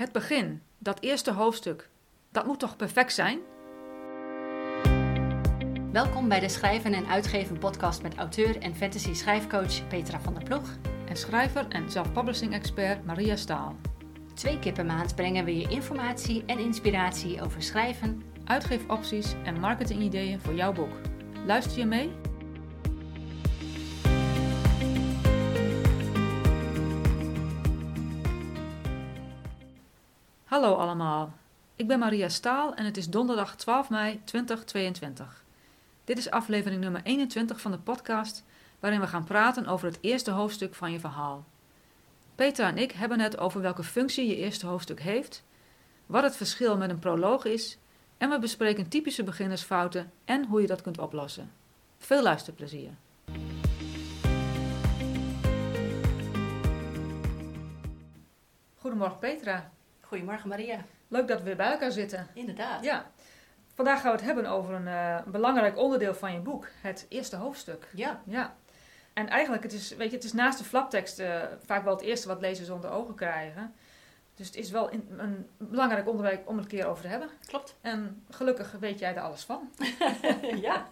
Het begin, dat eerste hoofdstuk, dat moet toch perfect zijn? Welkom bij de Schrijven en Uitgeven podcast met auteur en fantasy schrijfcoach Petra van der Ploeg. En schrijver en self-publishing expert Maria Staal. Twee keer per maand brengen we je informatie en inspiratie over schrijven, Uitgeefopties en marketingideeën voor jouw boek. Luister je mee? Hallo allemaal, ik ben Maria Staal en het is donderdag 12 mei 2022. Dit is aflevering nummer 21 van de podcast waarin we gaan praten over het eerste hoofdstuk van je verhaal. Petra en ik hebben het over welke functie je eerste hoofdstuk heeft, wat het verschil met een proloog is en we bespreken typische beginnersfouten en hoe je dat kunt oplossen. Veel luisterplezier. Goedemorgen Petra. Goedemorgen Maria. Leuk dat we weer bij elkaar zitten. Inderdaad. Ja. Vandaag gaan we het hebben over een eh, belangrijk onderdeel van je boek, het eerste hoofdstuk. Ja. Ja. En eigenlijk, het is, weet je, het is naast de flaptekst eh, vaak wel het eerste wat lezers onder ogen krijgen. Dus het is wel in- een belangrijk onderwerp om het een keer over te hebben. Klopt. En gelukkig weet jij er alles van. ja,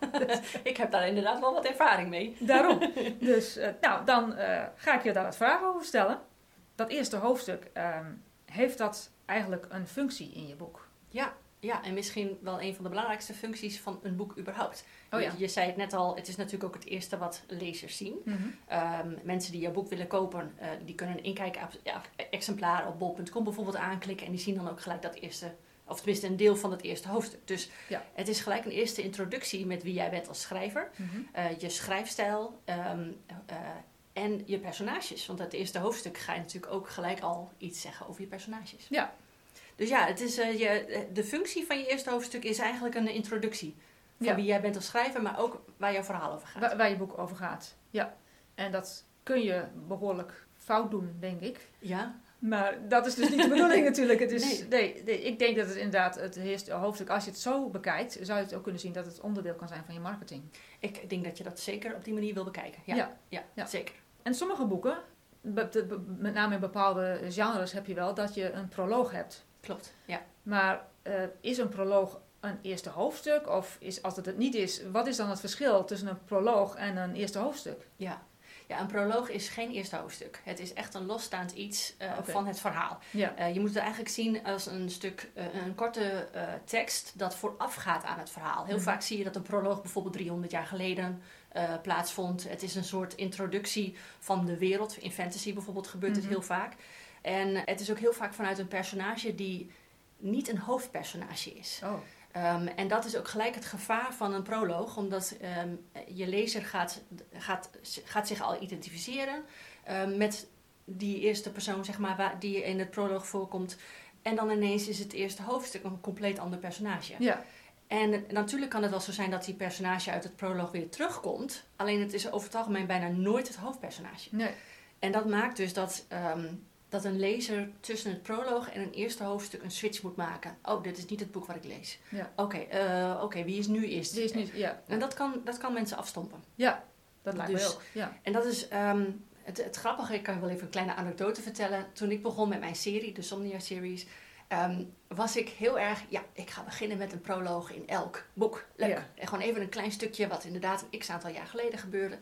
ik heb daar inderdaad wel wat ervaring mee. Daarom. Dus eh, nou, dan ga ik je daar wat vragen over stellen. Dat eerste hoofdstuk, ehm, heeft dat eigenlijk een functie in je boek? Ja, ja, en misschien wel een van de belangrijkste functies van een boek überhaupt. Oh ja. je, je zei het net al, het is natuurlijk ook het eerste wat lezers zien. Ehm, mensen die jouw boek willen kopen, eh, die kunnen een inkijk-exemplaar op bol.com bijvoorbeeld aanklikken. En die zien dan ook gelijk dat eerste, of tenminste een deel van het eerste hoofdstuk. Dus Ja. het is gelijk een eerste introductie met wie jij bent als schrijver. Mhm. eh, je schrijfstijl ehm, eh, en je personages. Want het eerste hoofdstuk ga je natuurlijk ook gelijk al iets zeggen over je personages. Ja. Dus ja, het is, eh, je, de functie van je eerste hoofdstuk is eigenlijk een introductie. Van Ja. wie jij bent als schrijver, maar ook waar jouw verhaal over gaat. Waar, waar je boek over gaat. Ja. En dat kun je behoorlijk fout doen, denk ik. Ja, Maar dat is dus niet de bedoeling natuurlijk. Het is, Nee. nee. Nee, ik denk dat het inderdaad het eerste hoofdstuk, als je het zo bekijkt, zou je het ook kunnen zien dat het onderdeel kan zijn van je marketing. ik denk dat je dat zeker op die manier wil bekijken. Ja, Ja. ja, Ja. zeker. En sommige boeken, met name in bepaalde genres, heb je wel dat je een proloog hebt. Klopt. Ja. Maar eh, is een proloog een eerste hoofdstuk? Of is, als het het niet is, wat is dan het verschil tussen een proloog en een eerste hoofdstuk? Ja. Ja, een proloog is geen eerste hoofdstuk. Het is echt een losstaand iets eh, van het verhaal. Ja. Eh, je moet het eigenlijk zien als een stuk, eh, een korte tekst dat voorafgaat aan het verhaal. Heel Mhm. vaak zie je dat een proloog bijvoorbeeld 300 jaar geleden plaatsvond. Het is een soort introductie van de wereld. In fantasy bijvoorbeeld gebeurt Mhm. het heel vaak. En het is ook heel vaak vanuit een personage die niet een hoofdpersonage is. Oh, Ehm, en dat is ook gelijk het gevaar van een proloog, omdat ehm, je lezer gaat, gaat, gaat zich al identificeren ehm, met die eerste persoon, zeg maar, waar, die in het proloog voorkomt. En dan ineens is het eerste hoofdstuk een compleet ander personage. ja. En natuurlijk kan het wel zo zijn dat die personage uit het proloog weer terugkomt. Alleen het is over het algemeen bijna nooit het hoofdpersonage. Nee. En dat maakt dus dat, dat een lezer tussen het proloog en een eerste hoofdstuk een switch moet maken. Oh, dit is niet het boek wat ik lees. Ja. Oké, eh, oké, wie is nu eerst? Die is niet, ja. En dat kan, dat kan mensen afstompen. Ja, dat lijkt Dus- me ook. Ja. En dat is ehm, het, het grappige, ik kan je wel even een kleine anekdote vertellen. Toen ik begon met mijn serie, de Somnia Series, ehm, was ik heel erg, ja, ik ga beginnen met een proloog in elk boek. Leuk. Ja. En gewoon even een klein stukje wat inderdaad een x aantal jaar geleden gebeurde.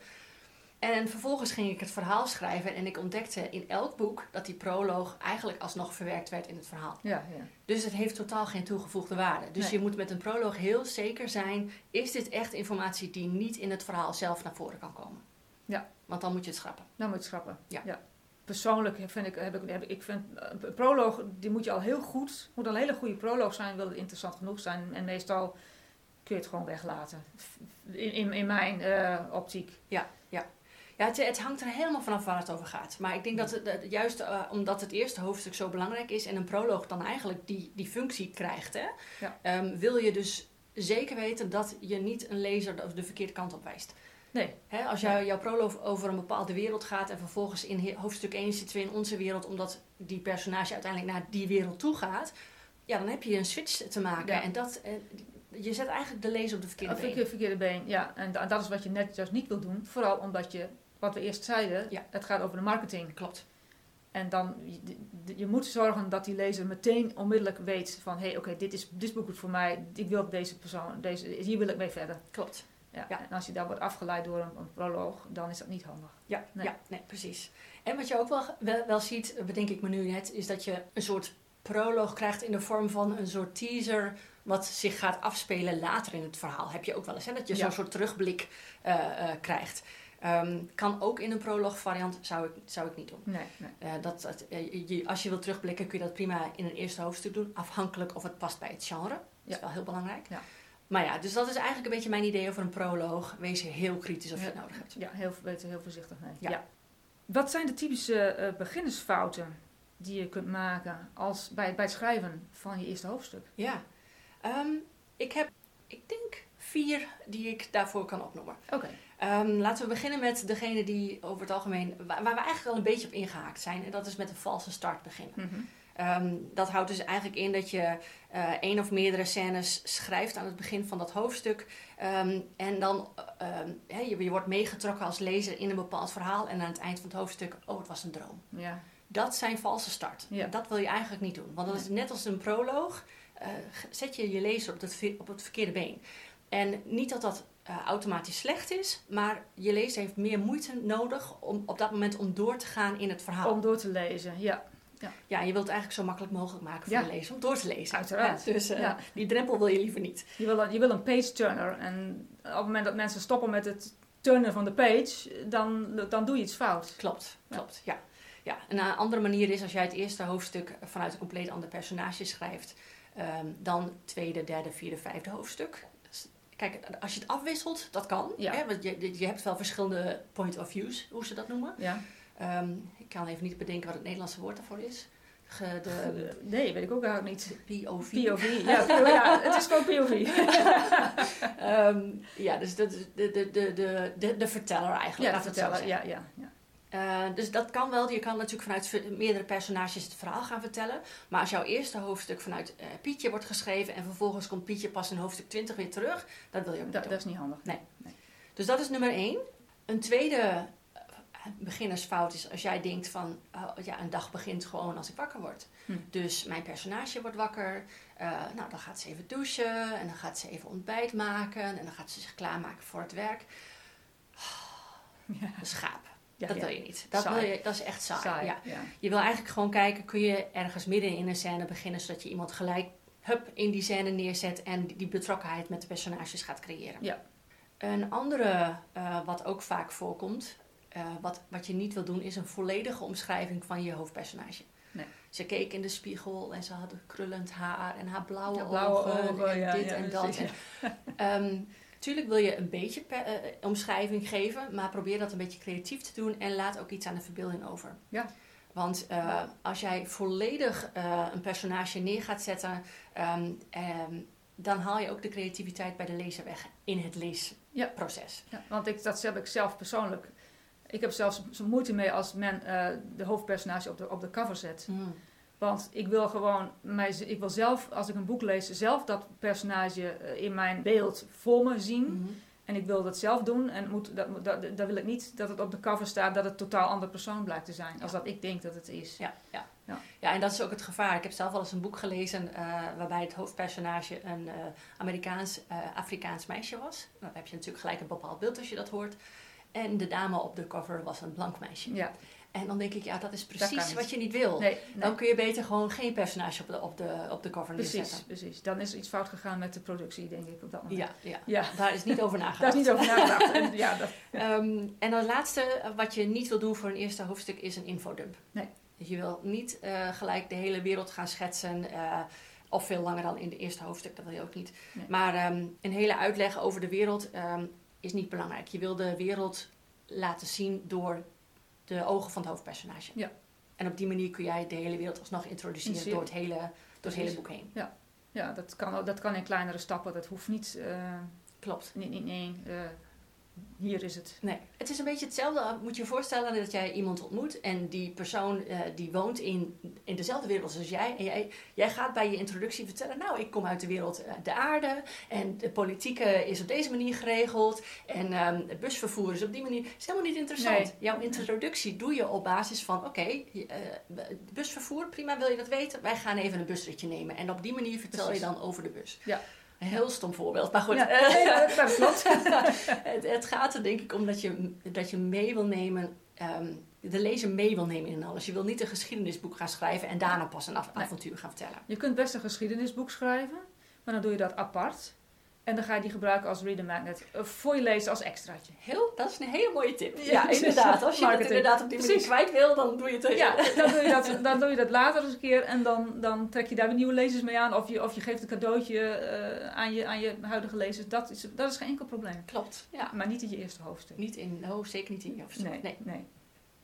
En vervolgens ging ik het verhaal schrijven en ik ontdekte in elk boek dat die proloog eigenlijk alsnog verwerkt werd in het verhaal. Ja, ja. Dus het heeft totaal geen toegevoegde waarde. Dus Nee. je moet met een proloog heel zeker zijn: is dit echt informatie die niet in het verhaal zelf naar voren kan komen? Ja. Want dan moet je het schrappen. Dan moet je het schrappen. Ja. Persoonlijk vind ik, heb ik, heb ik, vind eh, een proloog, die moet je al heel goed, moet al een hele goede proloog zijn, wil het interessant genoeg zijn. En meestal kun je het gewoon weglaten. In, in, in mijn eh, optiek. Ja, het, het hangt er helemaal vanaf waar het over gaat. Maar ik denk dat het, dat juist eh, omdat het eerste hoofdstuk zo belangrijk is en een proloog dan eigenlijk die, die functie krijgt, hè, Ja. ehm, wil je dus zeker weten dat je niet een lezer de, de verkeerde kant op wijst. Nee. Hè, als jou, jouw proloog over een bepaalde wereld gaat en vervolgens in hoofdstuk 1 zitten we in onze wereld omdat die personage uiteindelijk naar die wereld toe gaat, ja, dan heb je een switch te maken. Ja. En dat, eh, je zet eigenlijk de lezer op de verkeerde been. verkeerde, verkeerde been, ja. En da- dat is wat je net juist niet wil doen. Vooral omdat je, wat we eerst zeiden, Ja. het gaat over de marketing. Klopt. En dan, je, je moet zorgen dat die lezer meteen onmiddellijk weet van... hé, hey, oké, dit, is, dit is boek voor mij. Ik wil deze persoon, deze, hier wil ik mee verder. Klopt. Ja. Ja. En als je daar wordt afgeleid door een, een proloog, dan is dat niet handig. Ja, Nee. ja nee, precies. En wat je ook wel, wel, wel ziet, bedenk ik me nu net, is dat je een soort proloog krijgt in de vorm van een soort teaser wat zich gaat afspelen later in het verhaal. Heb je ook wel eens, hè? dat je Ja. zo'n soort terugblik eh, eh, krijgt. Ehm, kan ook in een proloog variant, zou ik, zou ik niet doen. Nee, nee. Eh, dat, dat, eh, je, als je wilt terugblikken kun je dat prima in een eerste hoofdstuk doen, afhankelijk of het past bij het genre. Dat is wel heel belangrijk. Ja. Maar ja, dus dat is eigenlijk een beetje mijn idee over een proloog. Wees heel kritisch of je Ja. het nodig hebt. Ja, heel, weet heel voorzichtig mee. Ja. Wat zijn de typische eh, beginnersfouten die je kunt maken als, bij, bij het schrijven van je eerste hoofdstuk? Ja, Ehm, ik heb, ik denk, vier die ik daarvoor kan opnoemen. Oké. Ehm, laten we beginnen met degene die over het algemeen, waar, waar we eigenlijk al een beetje op ingehaakt zijn. En dat is met een valse start beginnen. Mhm. Ehm, dat houdt dus eigenlijk in dat je eh één of meerdere scènes schrijft aan het begin van dat hoofdstuk. Ehm, en dan je, je wordt meegetrokken als lezer in een bepaald verhaal. En aan het eind van het hoofdstuk, oh het was een droom. Ja. Dat zijn valse start. Ja. Dat wil je eigenlijk niet doen. Want dat is net als een proloog. eh, zet je je lezer op het, op het verkeerde been. En niet dat dat eh, automatisch slecht is. Maar je lezer heeft meer moeite nodig om, op dat moment om door te gaan in het verhaal. Om door te lezen, ja. Ja, je wilt het eigenlijk zo makkelijk mogelijk maken voor Ja. de lezer om door te lezen. Uiteraard. Ja, dus eh, Ja. die drempel wil je liever niet. Je wil, een, je wil een page turner. En op het moment dat mensen stoppen met het turnen van de page, dan, dan doe je iets fout. Klopt, Ja. klopt. Ja. Ja. En een andere manier is als jij het eerste hoofdstuk vanuit een compleet ander personage schrijft, ehm, dan tweede, derde, vierde, vijfde hoofdstuk. Kijk, als je het afwisselt, dat kan. Ja. Hè? Want je, je hebt wel verschillende point of views, hoe ze dat noemen. Ja. Ehm, ik kan even niet bedenken wat het Nederlandse woord daarvoor is. Ge- de Nee, weet ik ook eigenlijk niet. POV. POV, ja, ja het is gewoon POV. Ehm, ja, dus dat is de, de, de, de, de, de verteller eigenlijk. Ja, vertellen. zeggen. Ja, ja, ja. Eh, dus dat kan wel. Je kan natuurlijk vanuit meerdere personages het verhaal gaan vertellen. Maar als jouw eerste hoofdstuk vanuit eh, Pietje wordt geschreven en vervolgens komt Pietje pas in hoofdstuk 20 weer terug, dat wil je ook niet Dat, is niet handig. Nee. Dus dat is nummer één. Een tweede eh, beginnersfout is als jij denkt van, oh, ja, een dag begint gewoon als ik wakker word. Hm. Dus mijn personage wordt wakker. nou, dan gaat ze even douchen en dan gaat ze even ontbijt maken en dan gaat ze zich klaarmaken voor het werk. Ja. Een schaap. Ja, dat ja. wil je niet. Dat, Saai. wil je, dat is echt saai. Saai, Ja. ja. Je wil eigenlijk gewoon kijken, kun je ergens midden in een scène beginnen, zodat je iemand gelijk hup, in die scène neerzet en die betrokkenheid met de personages gaat creëren. Ja. Een andere, eh, wat ook vaak voorkomt, eh, wat, wat je niet wil doen, is een volledige omschrijving van je hoofdpersonage. Nee. Ze keek in de spiegel en ze had krullend haar en haar blauwe, Ja, blauwe ogen, ogen, en ja, dit ja, en dat. Ehm, tuurlijk wil je een beetje pe- eh, omschrijving geven, maar probeer dat een beetje creatief te doen en laat ook iets aan de verbeelding over. Ja. Want eh, als jij volledig eh, een personage neer gaat zetten, ehm, ehm, dan haal je ook de creativiteit bij de lezer weg in het leesproces. Ja, want ik, dat heb ik zelf persoonlijk. Ik heb zelfs moeite mee als men eh, de hoofdpersonage op de, op de cover zet. Mm. Want ik wil gewoon, mij, ik wil zelf, als ik een boek lees, zelf dat personage eh, in mijn beeld voor me zien. Mhm. En ik wil dat zelf doen. En moet, dat, dat, dat wil ik niet dat het op de cover staat dat het een totaal andere persoon blijkt te zijn. Als dat ik denk dat het is. Ja, ja. Ja. Ja. en dat is ook het gevaar. Ik heb zelf wel eens een boek gelezen eh, waarbij het hoofdpersonage een eh, Amerikaans-Afrikaans meisje was. Dan heb je natuurlijk gelijk een bepaald beeld als je dat hoort. En de dame op de cover was een blank meisje. Ja, En dan denk ik, ja, dat is precies wat je niet wil. nee, nee. Dan kun je beter gewoon geen personage op de, op de, op de cover precies, neerzetten. precies. Dan is er iets fout gegaan met de productie, denk ik, op dat moment. Ja, ja. Ja, daar is niet over daar nagedacht. is niet over nagedacht. En ja, dat, Ehm, en dan laatste, wat je niet wil doen voor een eerste hoofdstuk, is een infodump. Nee. Dus je wil niet eh, gelijk de hele wereld gaan schetsen, eh, of veel langer dan in de eerste hoofdstuk, dat wil je ook niet. Nee. Maar ehm, een hele uitleg over de wereld ehm, is niet belangrijk. Je wil de wereld laten zien door de ogen van het hoofdpersonage. Ja. En op die manier kun jij de hele wereld alsnog introduceren door het hele, door het hele boek heen. ja, dat kan, dat kan in kleinere stappen. Dat hoeft niet, eh, Klopt. niet, niet nee, eh, hier is het. Nee, het is een beetje hetzelfde. Moet je je voorstellen dat jij iemand ontmoet en die persoon uh, die woont in, in dezelfde wereld als jij. En jij, jij gaat bij je introductie vertellen, nou ik kom uit de wereld uh, de aarde en de politieke is op deze manier geregeld en um, het busvervoer is op die manier. Het is helemaal niet interessant. Nee. Jouw introductie doe je op basis van, oké, okay, uh, busvervoer, prima, wil je dat weten? Wij gaan even een busritje nemen. En op die manier vertel Precies. je dan over de bus. Ja. Een heel stom voorbeeld, maar goed. Ja, het, het, gaat er denk ik om dat je, dat je mee wil nemen, um, de lezer mee wil nemen in alles. Je wil niet een geschiedenisboek gaan schrijven en daarna pas een avontuur gaan vertellen. Je kunt best een geschiedenisboek schrijven, maar dan doe je dat apart. En dan ga je die gebruiken als reader magnet. Eh, voor je lezen als extraatje. Heel, dat is een hele mooie tip. Ja, inderdaad. Als je het inderdaad op die manier kwijt wil, dan doe je het. Ja, dan doe je dat, dan doe je dat later eens een keer. En dan, dan trek je daar weer nieuwe lezers mee aan. Of je, of je geeft een cadeautje uh, aan, je, aan je huidige lezers. Dat is, dat is geen enkel probleem. Klopt, ja. Maar niet in je eerste hoofdstuk. Niet in, oh, zeker niet in je hoofdstuk. Nee, nee. nee.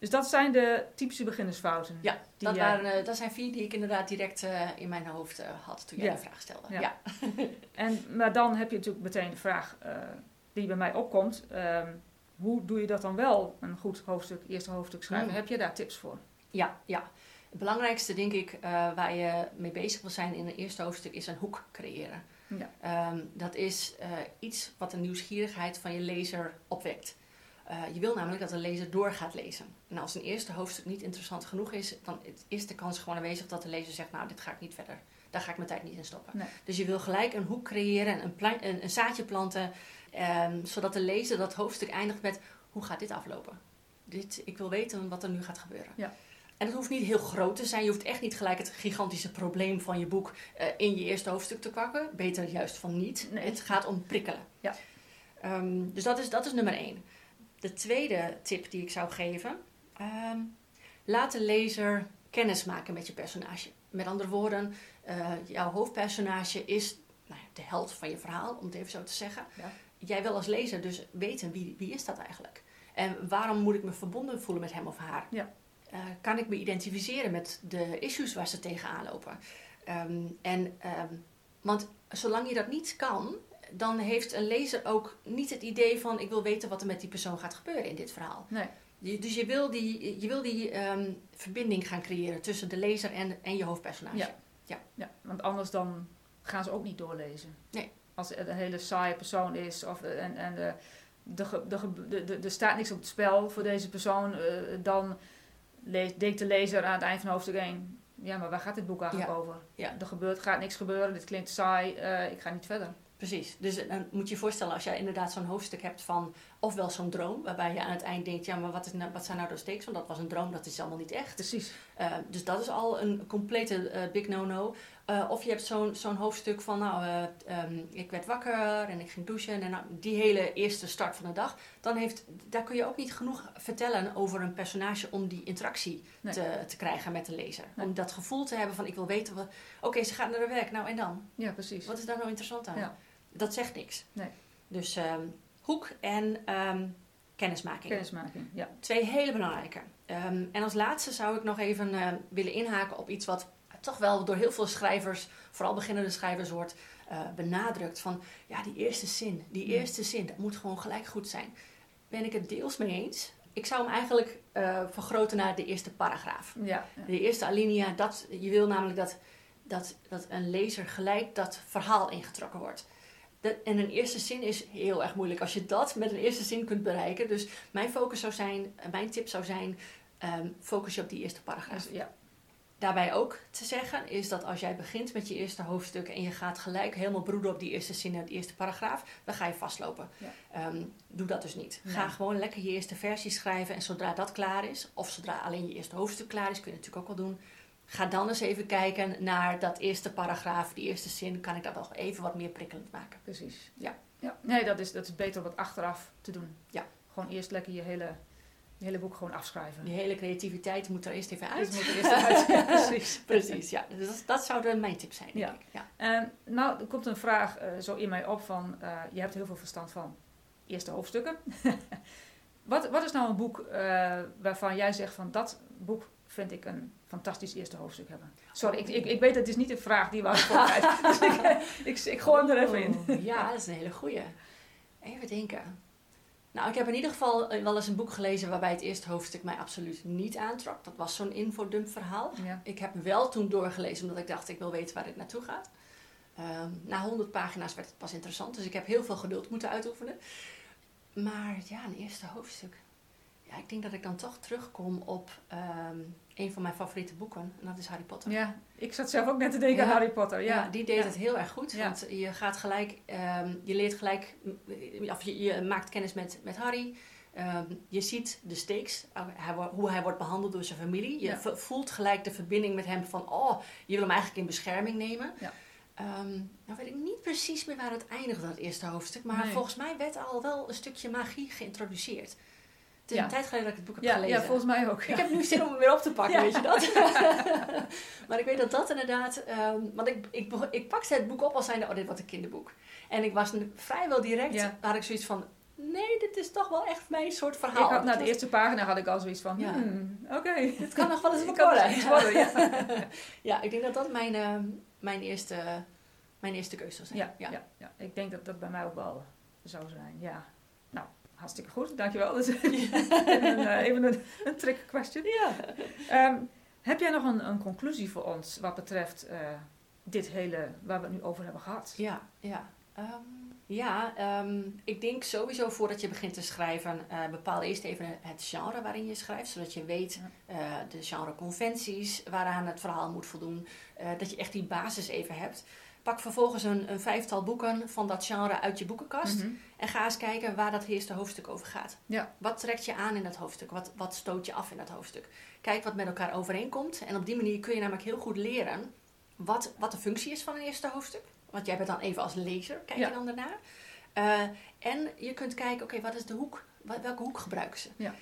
Dus dat zijn de typische beginnersfouten. Ja, dat, waren, uh, dat zijn vier die ik inderdaad direct uh, in mijn hoofd uh, had toen jij ja. de vraag stelde. Ja. ja. en, maar dan heb je natuurlijk meteen de vraag die bij mij opkomt. Um, hoe doe je dat dan wel, een goed hoofdstuk, eerste hoofdstuk schrijven? Mm. Heb je daar tips voor? Ja, ja. Het belangrijkste, denk ik, waar je mee bezig wil zijn in een eerste hoofdstuk, is een hoek creëren. Ja. Um, dat is iets wat de nieuwsgierigheid van je lezer opwekt. Uh, je wil namelijk dat de lezer door gaat lezen. En als een eerste hoofdstuk niet interessant genoeg is, dan is de kans gewoon aanwezig dat de lezer zegt, nou, dit ga ik niet verder. Daar ga ik mijn tijd niet in stoppen. Nee. Dus je wil gelijk een hoek creëren, een, een, een zaadje planten, um, zodat de lezer dat hoofdstuk eindigt met, hoe gaat dit aflopen? Dit, ik wil weten wat er nu gaat gebeuren. Ja. En het hoeft niet heel groot te zijn. Je hoeft echt niet gelijk het gigantische probleem van je boek uh, in je eerste hoofdstuk te kwakken. Beter juist van niet. Nee. Het gaat om prikkelen. Ja. Um, dus dat is, dat is nummer één. De tweede tip die ik zou geven: um, laat de lezer kennis maken met je personage. Met andere woorden, uh, jouw hoofdpersonage is nou ja, de held van je verhaal, om het even zo te zeggen. Ja. Jij wil als lezer dus weten wie, wie is dat eigenlijk? En waarom moet ik me verbonden voelen met hem of haar? Ja. Uh, kan ik me identificeren met de issues waar ze tegenaan lopen? Um, en, um, want zolang je dat niet kan, dan heeft een lezer ook niet het idee van ik wil weten wat er met die persoon gaat gebeuren in dit verhaal. Nee. Dus je wil die, je wil die um, verbinding gaan creëren tussen de lezer en, en je hoofdpersonage. Ja. Ja. ja, want anders dan gaan ze ook niet doorlezen. Nee. Als het een hele saaie persoon is of, en, en de, de, de, de, er staat niks op het spel voor deze persoon, uh, dan denkt de lezer aan het eind van hoofdstuk 1, ja, maar waar gaat dit boek eigenlijk ja. over? Ja. Er gebeurt, gaat niks gebeuren, dit klinkt saai, uh, ik ga niet verder. Precies. Dus dan moet je je voorstellen als jij inderdaad zo'n hoofdstuk hebt van, ofwel zo'n droom, waarbij je aan het eind denkt, ja, maar wat, is nou, wat zijn nou de stakes? Want dat was een droom, dat is allemaal niet echt. Precies. Uh, dus dat is al een complete uh, big no-no. Uh, of je hebt zo'n zo'n hoofdstuk van, nou, um, ik werd wakker en ik ging douchen en nou, die hele eerste start van de dag. Dan heeft, daar kun je ook niet genoeg vertellen over een personage om die interactie nee. te, te krijgen met de lezer. Nee. Om dat gevoel te hebben van, ik wil weten, oké, okay, ze gaat naar haar werk, nou en dan? Ja, precies. Wat is daar nou interessant aan? Ja. Dat zegt niks. Nee. Dus um, hoek en um, kennismaking. Kennismaking, ja. Twee hele belangrijke. Um, en als laatste zou ik nog even uh, willen inhaken op iets wat toch wel door heel veel schrijvers, vooral beginnende schrijvers, wordt uh, benadrukt. Van ja, die eerste zin, die eerste zin, dat moet gewoon gelijk goed zijn. Ben ik het deels mee eens. Ik zou hem eigenlijk uh, vergroten naar de eerste paragraaf. Ja, ja. De eerste alinea, dat, je wil namelijk dat, dat, dat een lezer gelijk dat verhaal ingetrokken wordt. Dat, en een eerste zin is heel erg moeilijk als je dat met een eerste zin kunt bereiken. Dus mijn focus zou zijn, mijn tip zou zijn, um, focus je op die eerste paragraaf. Ja. Daarbij ook te zeggen is dat als jij begint met je eerste hoofdstuk en je gaat gelijk helemaal broeden op die eerste zin en de eerste paragraaf, dan ga je vastlopen. Ja. Um, doe dat dus niet. Nee. Ga gewoon lekker je eerste versie schrijven en zodra dat klaar is, of zodra alleen je eerste hoofdstuk klaar is, kun je natuurlijk ook wel doen. Ga dan eens even kijken naar dat eerste paragraaf, die eerste zin. Kan ik dat nog even wat meer prikkelend maken? Precies. Ja. ja. Nee, dat is, dat is beter om het achteraf te doen. Ja. Gewoon eerst lekker je hele, je hele boek gewoon afschrijven. Die hele creativiteit moet er eerst even uit. Dus moet er eerst uit. ja, precies. precies, ja. Dus dat, dat zou mijn tip zijn, denk Ja. ik. Ja. En nou, er komt een vraag uh, zo in mij op van... Uh, je hebt heel veel verstand van eerste hoofdstukken. wat, wat is nou een boek uh, waarvan jij zegt van... dat boek vind ik een fantastisch eerste hoofdstuk hebben. Sorry, ik, ik, ik weet het is niet een vraag die we voorkrijgen. dus ik, ik, ik gooi hem er even in. Ja, dat is een hele goeie. Even denken. Nou, ik heb in ieder geval eh, wel eens een boek gelezen waarbij het eerste hoofdstuk mij absoluut niet aantrok. Dat was zo'n infodump verhaal. Ja. Ik heb wel toen doorgelezen omdat ik dacht, ik wil weten waar dit naartoe gaat. Ehm, na 100 pagina's werd het pas interessant, dus ik heb heel veel geduld moeten uitoefenen. Maar ja, een eerste hoofdstuk. Ja, ik denk dat ik dan toch terugkom op ehm, een van mijn favoriete boeken. En dat is Harry Potter. ja, ik zat zelf ook net te denken Ja. aan Harry Potter. Ja, Ja, die deed Ja. het heel erg goed. Ja. Want je gaat gelijk, ehm, je leert gelijk, mm, of je, je maakt kennis met, met Harry. Ehm, je ziet de stakes, hij, wo- hoe hij wordt behandeld door zijn familie. Je voelt gelijk de verbinding met hem van, oh, je wil hem eigenlijk in bescherming nemen. Ja. Nou weet ik niet precies meer waar het eindigde, dat eerste hoofdstuk. Maar Nee. volgens mij werd al wel een stukje magie geïntroduceerd. Is Ja. een tijd geleden dat ik het boek heb Ja, gelezen. ja, volgens mij ook. Ik heb nu zin om hem weer op te pakken, weet je dat? maar ik weet dat dat inderdaad... ehm, want ik, ik, ik pakte het boek op als zijnde, oh, dit wordt een kinderboek. En ik was vrijwel direct, had ik zoiets van... Nee, dit is toch wel echt mijn soort Ik verhaal. had, na de was- eerste pagina had ik al zoiets van, Ja. hmm, oké. Het kan nog wel eens worden. ja. ja, ik denk dat dat mijn, ehm, mijn, eerste, mijn eerste keuze zou zijn. Ja, ja. Ja, ik denk dat dat bij mij ook wel zou zijn. Ja. Hartstikke goed. Dankjewel. Is even een, eh, even een, een trick question. Ja. Ehm, heb jij nog een, een conclusie voor ons wat betreft eh, dit hele waar we het nu over hebben gehad? Ja, ja. Ehm, ja, ehm, ik denk sowieso voordat je begint te schrijven, eh, bepaal eerst even het genre waarin je schrijft, zodat je weet eh, de genreconventies waaraan het verhaal moet voldoen, dat je echt die basis even hebt. Pak vervolgens een, een vijftal boeken van dat genre uit je boekenkast Mhm. en ga eens kijken waar dat eerste hoofdstuk over gaat. Ja. Wat trekt je aan in dat hoofdstuk? Wat, wat stoot je af in dat hoofdstuk? Kijk wat met elkaar overeenkomt en op die manier kun je namelijk heel goed leren wat, wat de functie is van een eerste hoofdstuk. Want jij bent dan even als lezer, kijk Ja. je dan daarnaar. Eh, en je kunt kijken, oké, wat is de hoek? Wat- welke hoek gebruiken ze? Ja.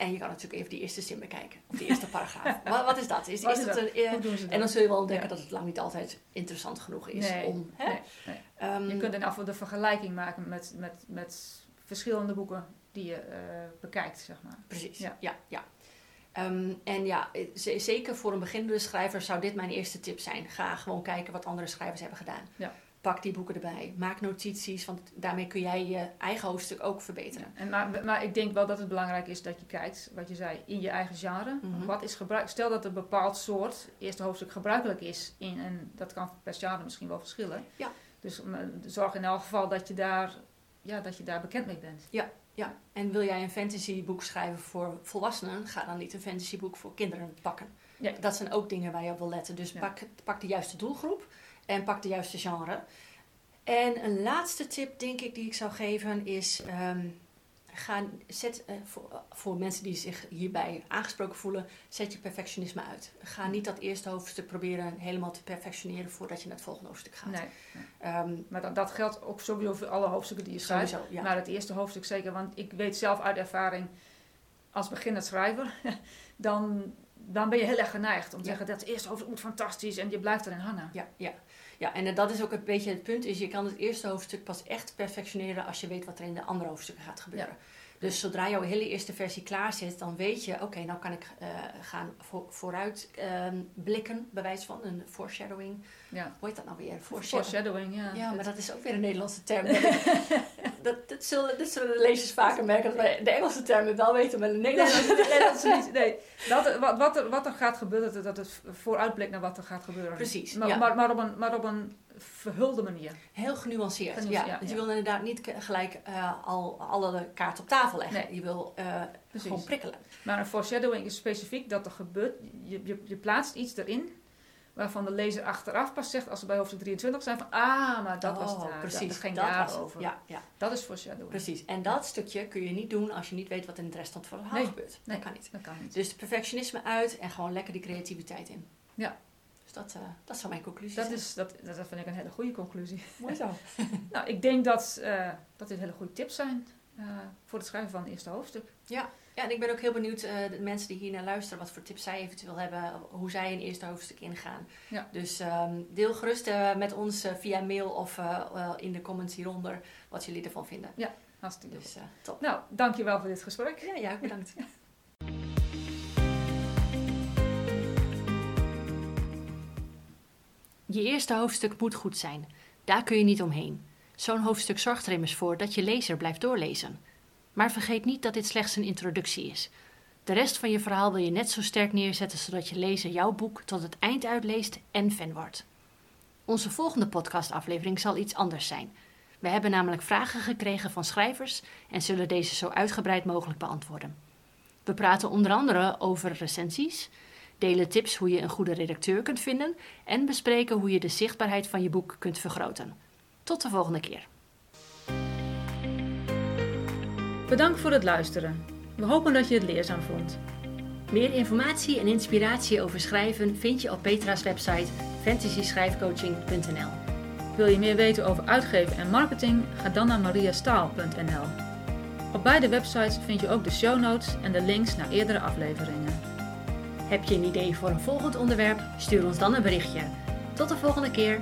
En je kan natuurlijk even die eerste zin bekijken. Of die eerste paragraaf. wat, wat is dat? Is, Wat is is dat dat? een, eh, en dan zul je wel ontdekken Ja. dat het lang niet altijd interessant genoeg is Nee, om. Hè? nee, nee. Ehm, Je kunt in afval de vergelijking maken met, met, met verschillende boeken die je eh, bekijkt, zeg maar. Precies, Ja. ja. ja, Ehm, en ja, eh, zeker voor een beginnende schrijver zou dit mijn eerste tip zijn. Ga gewoon kijken wat andere schrijvers hebben gedaan. Ja. Pak die boeken erbij. Maak notities, want daarmee kun jij je eigen hoofdstuk ook verbeteren. En maar, maar ik denk wel dat het belangrijk is dat je kijkt, wat je zei, in je eigen genre. Mhm. Wat is gebruik? Stel dat een bepaald soort eerste hoofdstuk gebruikelijk is in en dat kan per genre misschien wel verschillen. Ja. Dus eh, zorg in elk geval dat je daar, ja, dat je daar bekend mee bent. Ja, en wil jij een fantasyboek schrijven voor volwassenen, ga dan niet een fantasyboek voor kinderen pakken. Ja. Dat zijn ook dingen waar je op wil letten. Dus Ja. pak, pak de juiste doelgroep en pak de juiste genre. En een laatste tip, denk ik, die ik zou geven is: ehm, ga, zet, eh, voor, voor mensen die zich hierbij aangesproken voelen, zet je perfectionisme uit. Ga niet dat eerste hoofdstuk proberen helemaal te perfectioneren voordat je naar het volgende hoofdstuk gaat. Nee. Ehm, Maar dat, dat geldt ook sowieso voor alle hoofdstukken die je schrijft. sowieso, ja. Maar het eerste hoofdstuk zeker, want ik weet zelf uit ervaring, als beginnend schrijver, dan, dan ben je heel erg geneigd om te Ja. zeggen dat het eerste hoofdstuk moet fantastisch en je blijft erin hangen. Ja, ja. Ja, en dat is ook een beetje het punt. Is je kan het eerste hoofdstuk pas echt perfectioneren als je weet wat er in de andere hoofdstukken gaat gebeuren. Dus zodra jouw hele eerste versie klaar zit, dan weet je, oké, nou kan ik eh, gaan voor, vooruit ehm, blikken, bij wijze van een foreshadowing. Ja. Hoe heet dat nou weer? Foreshadow. Foreshadowing, ja. Ja, maar Het- dat is ook weer een Nederlandse term. dat, dat, zullen, dat zullen de lezers vaker merken, dat wij de Engelse termen wel weten, maar de Nederlandse... nee, niet. Nee. Dat, wat, wat, er, wat er gaat gebeuren, dat- het vooruitblikt naar wat er gaat gebeuren. Precies, Maar, ja. maar, maar, op, een, maar op een verhulde manier. Heel genuanceerd. Genuanceerd, ja. ja, Want je wil inderdaad niet gelijk eh, al alle kaarten op tafel leggen. Nee. Je wil eh, gewoon prikkelen. Maar een foreshadowing is specifiek dat er gebeurt. Je, je, je plaatst iets erin waarvan de lezer achteraf pas zegt, als we bij hoofdstuk 23 zijn, van ah, maar dat was Oh, daar. precies. Dat ging dat was het. daarover. Ja, ja, Dat is foreshadowing. precies. En dat stukje kun je niet doen als je niet weet wat in het restant van het verhaal Nee, gebeurt. nee. Dat kan niet. Dat kan niet. Dus de perfectionisme uit en gewoon lekker die creativiteit in. Ja. Dus dat, eh, dat zou mijn conclusie Dat, zijn. is, dat, dat vind ik een hele goede conclusie. mooi zo. Nou, ik denk dat, eh, dat dit hele goede tips zijn eh, voor het schrijven van het eerste hoofdstuk. Ja, en ik ben ook heel benieuwd, eh, de mensen die hier naar luisteren, wat voor tips zij eventueel hebben, hoe zij een eerste hoofdstuk ingaan. Ja. Dus ehm, deel gerust eh, met ons eh, via mail of eh, eh, in de comments hieronder wat jullie ervan vinden. Hartstikke goed. Dus top. Nou, dankjewel voor dit gesprek. Ja, ja, bedankt. Je eerste hoofdstuk moet goed zijn. Daar kun je niet omheen. Zo'n hoofdstuk zorgt er immers voor dat je lezer blijft doorlezen. Maar vergeet niet dat dit slechts een introductie is. De rest van je verhaal wil je net zo sterk neerzetten zodat je lezer jouw boek tot het eind uitleest en fan wordt. Onze volgende podcastaflevering zal iets anders zijn. We hebben namelijk vragen gekregen van schrijvers en zullen deze zo uitgebreid mogelijk beantwoorden. We praten onder andere over recensies, delen tips hoe je een goede redacteur kunt vinden en bespreken hoe je de zichtbaarheid van je boek kunt vergroten. Tot de volgende keer. Bedankt voor het luisteren. We hopen dat je het leerzaam vond. Meer informatie en inspiratie over schrijven vind je op Petra's website fantasyschrijfcoaching.nl. Wil je meer weten over uitgeven en marketing? Ga dan naar mariastaal.nl. Op beide websites vind je ook de show notes en de links naar eerdere afleveringen. Heb je een idee voor een volgend onderwerp? Stuur ons dan een berichtje. Tot de volgende keer!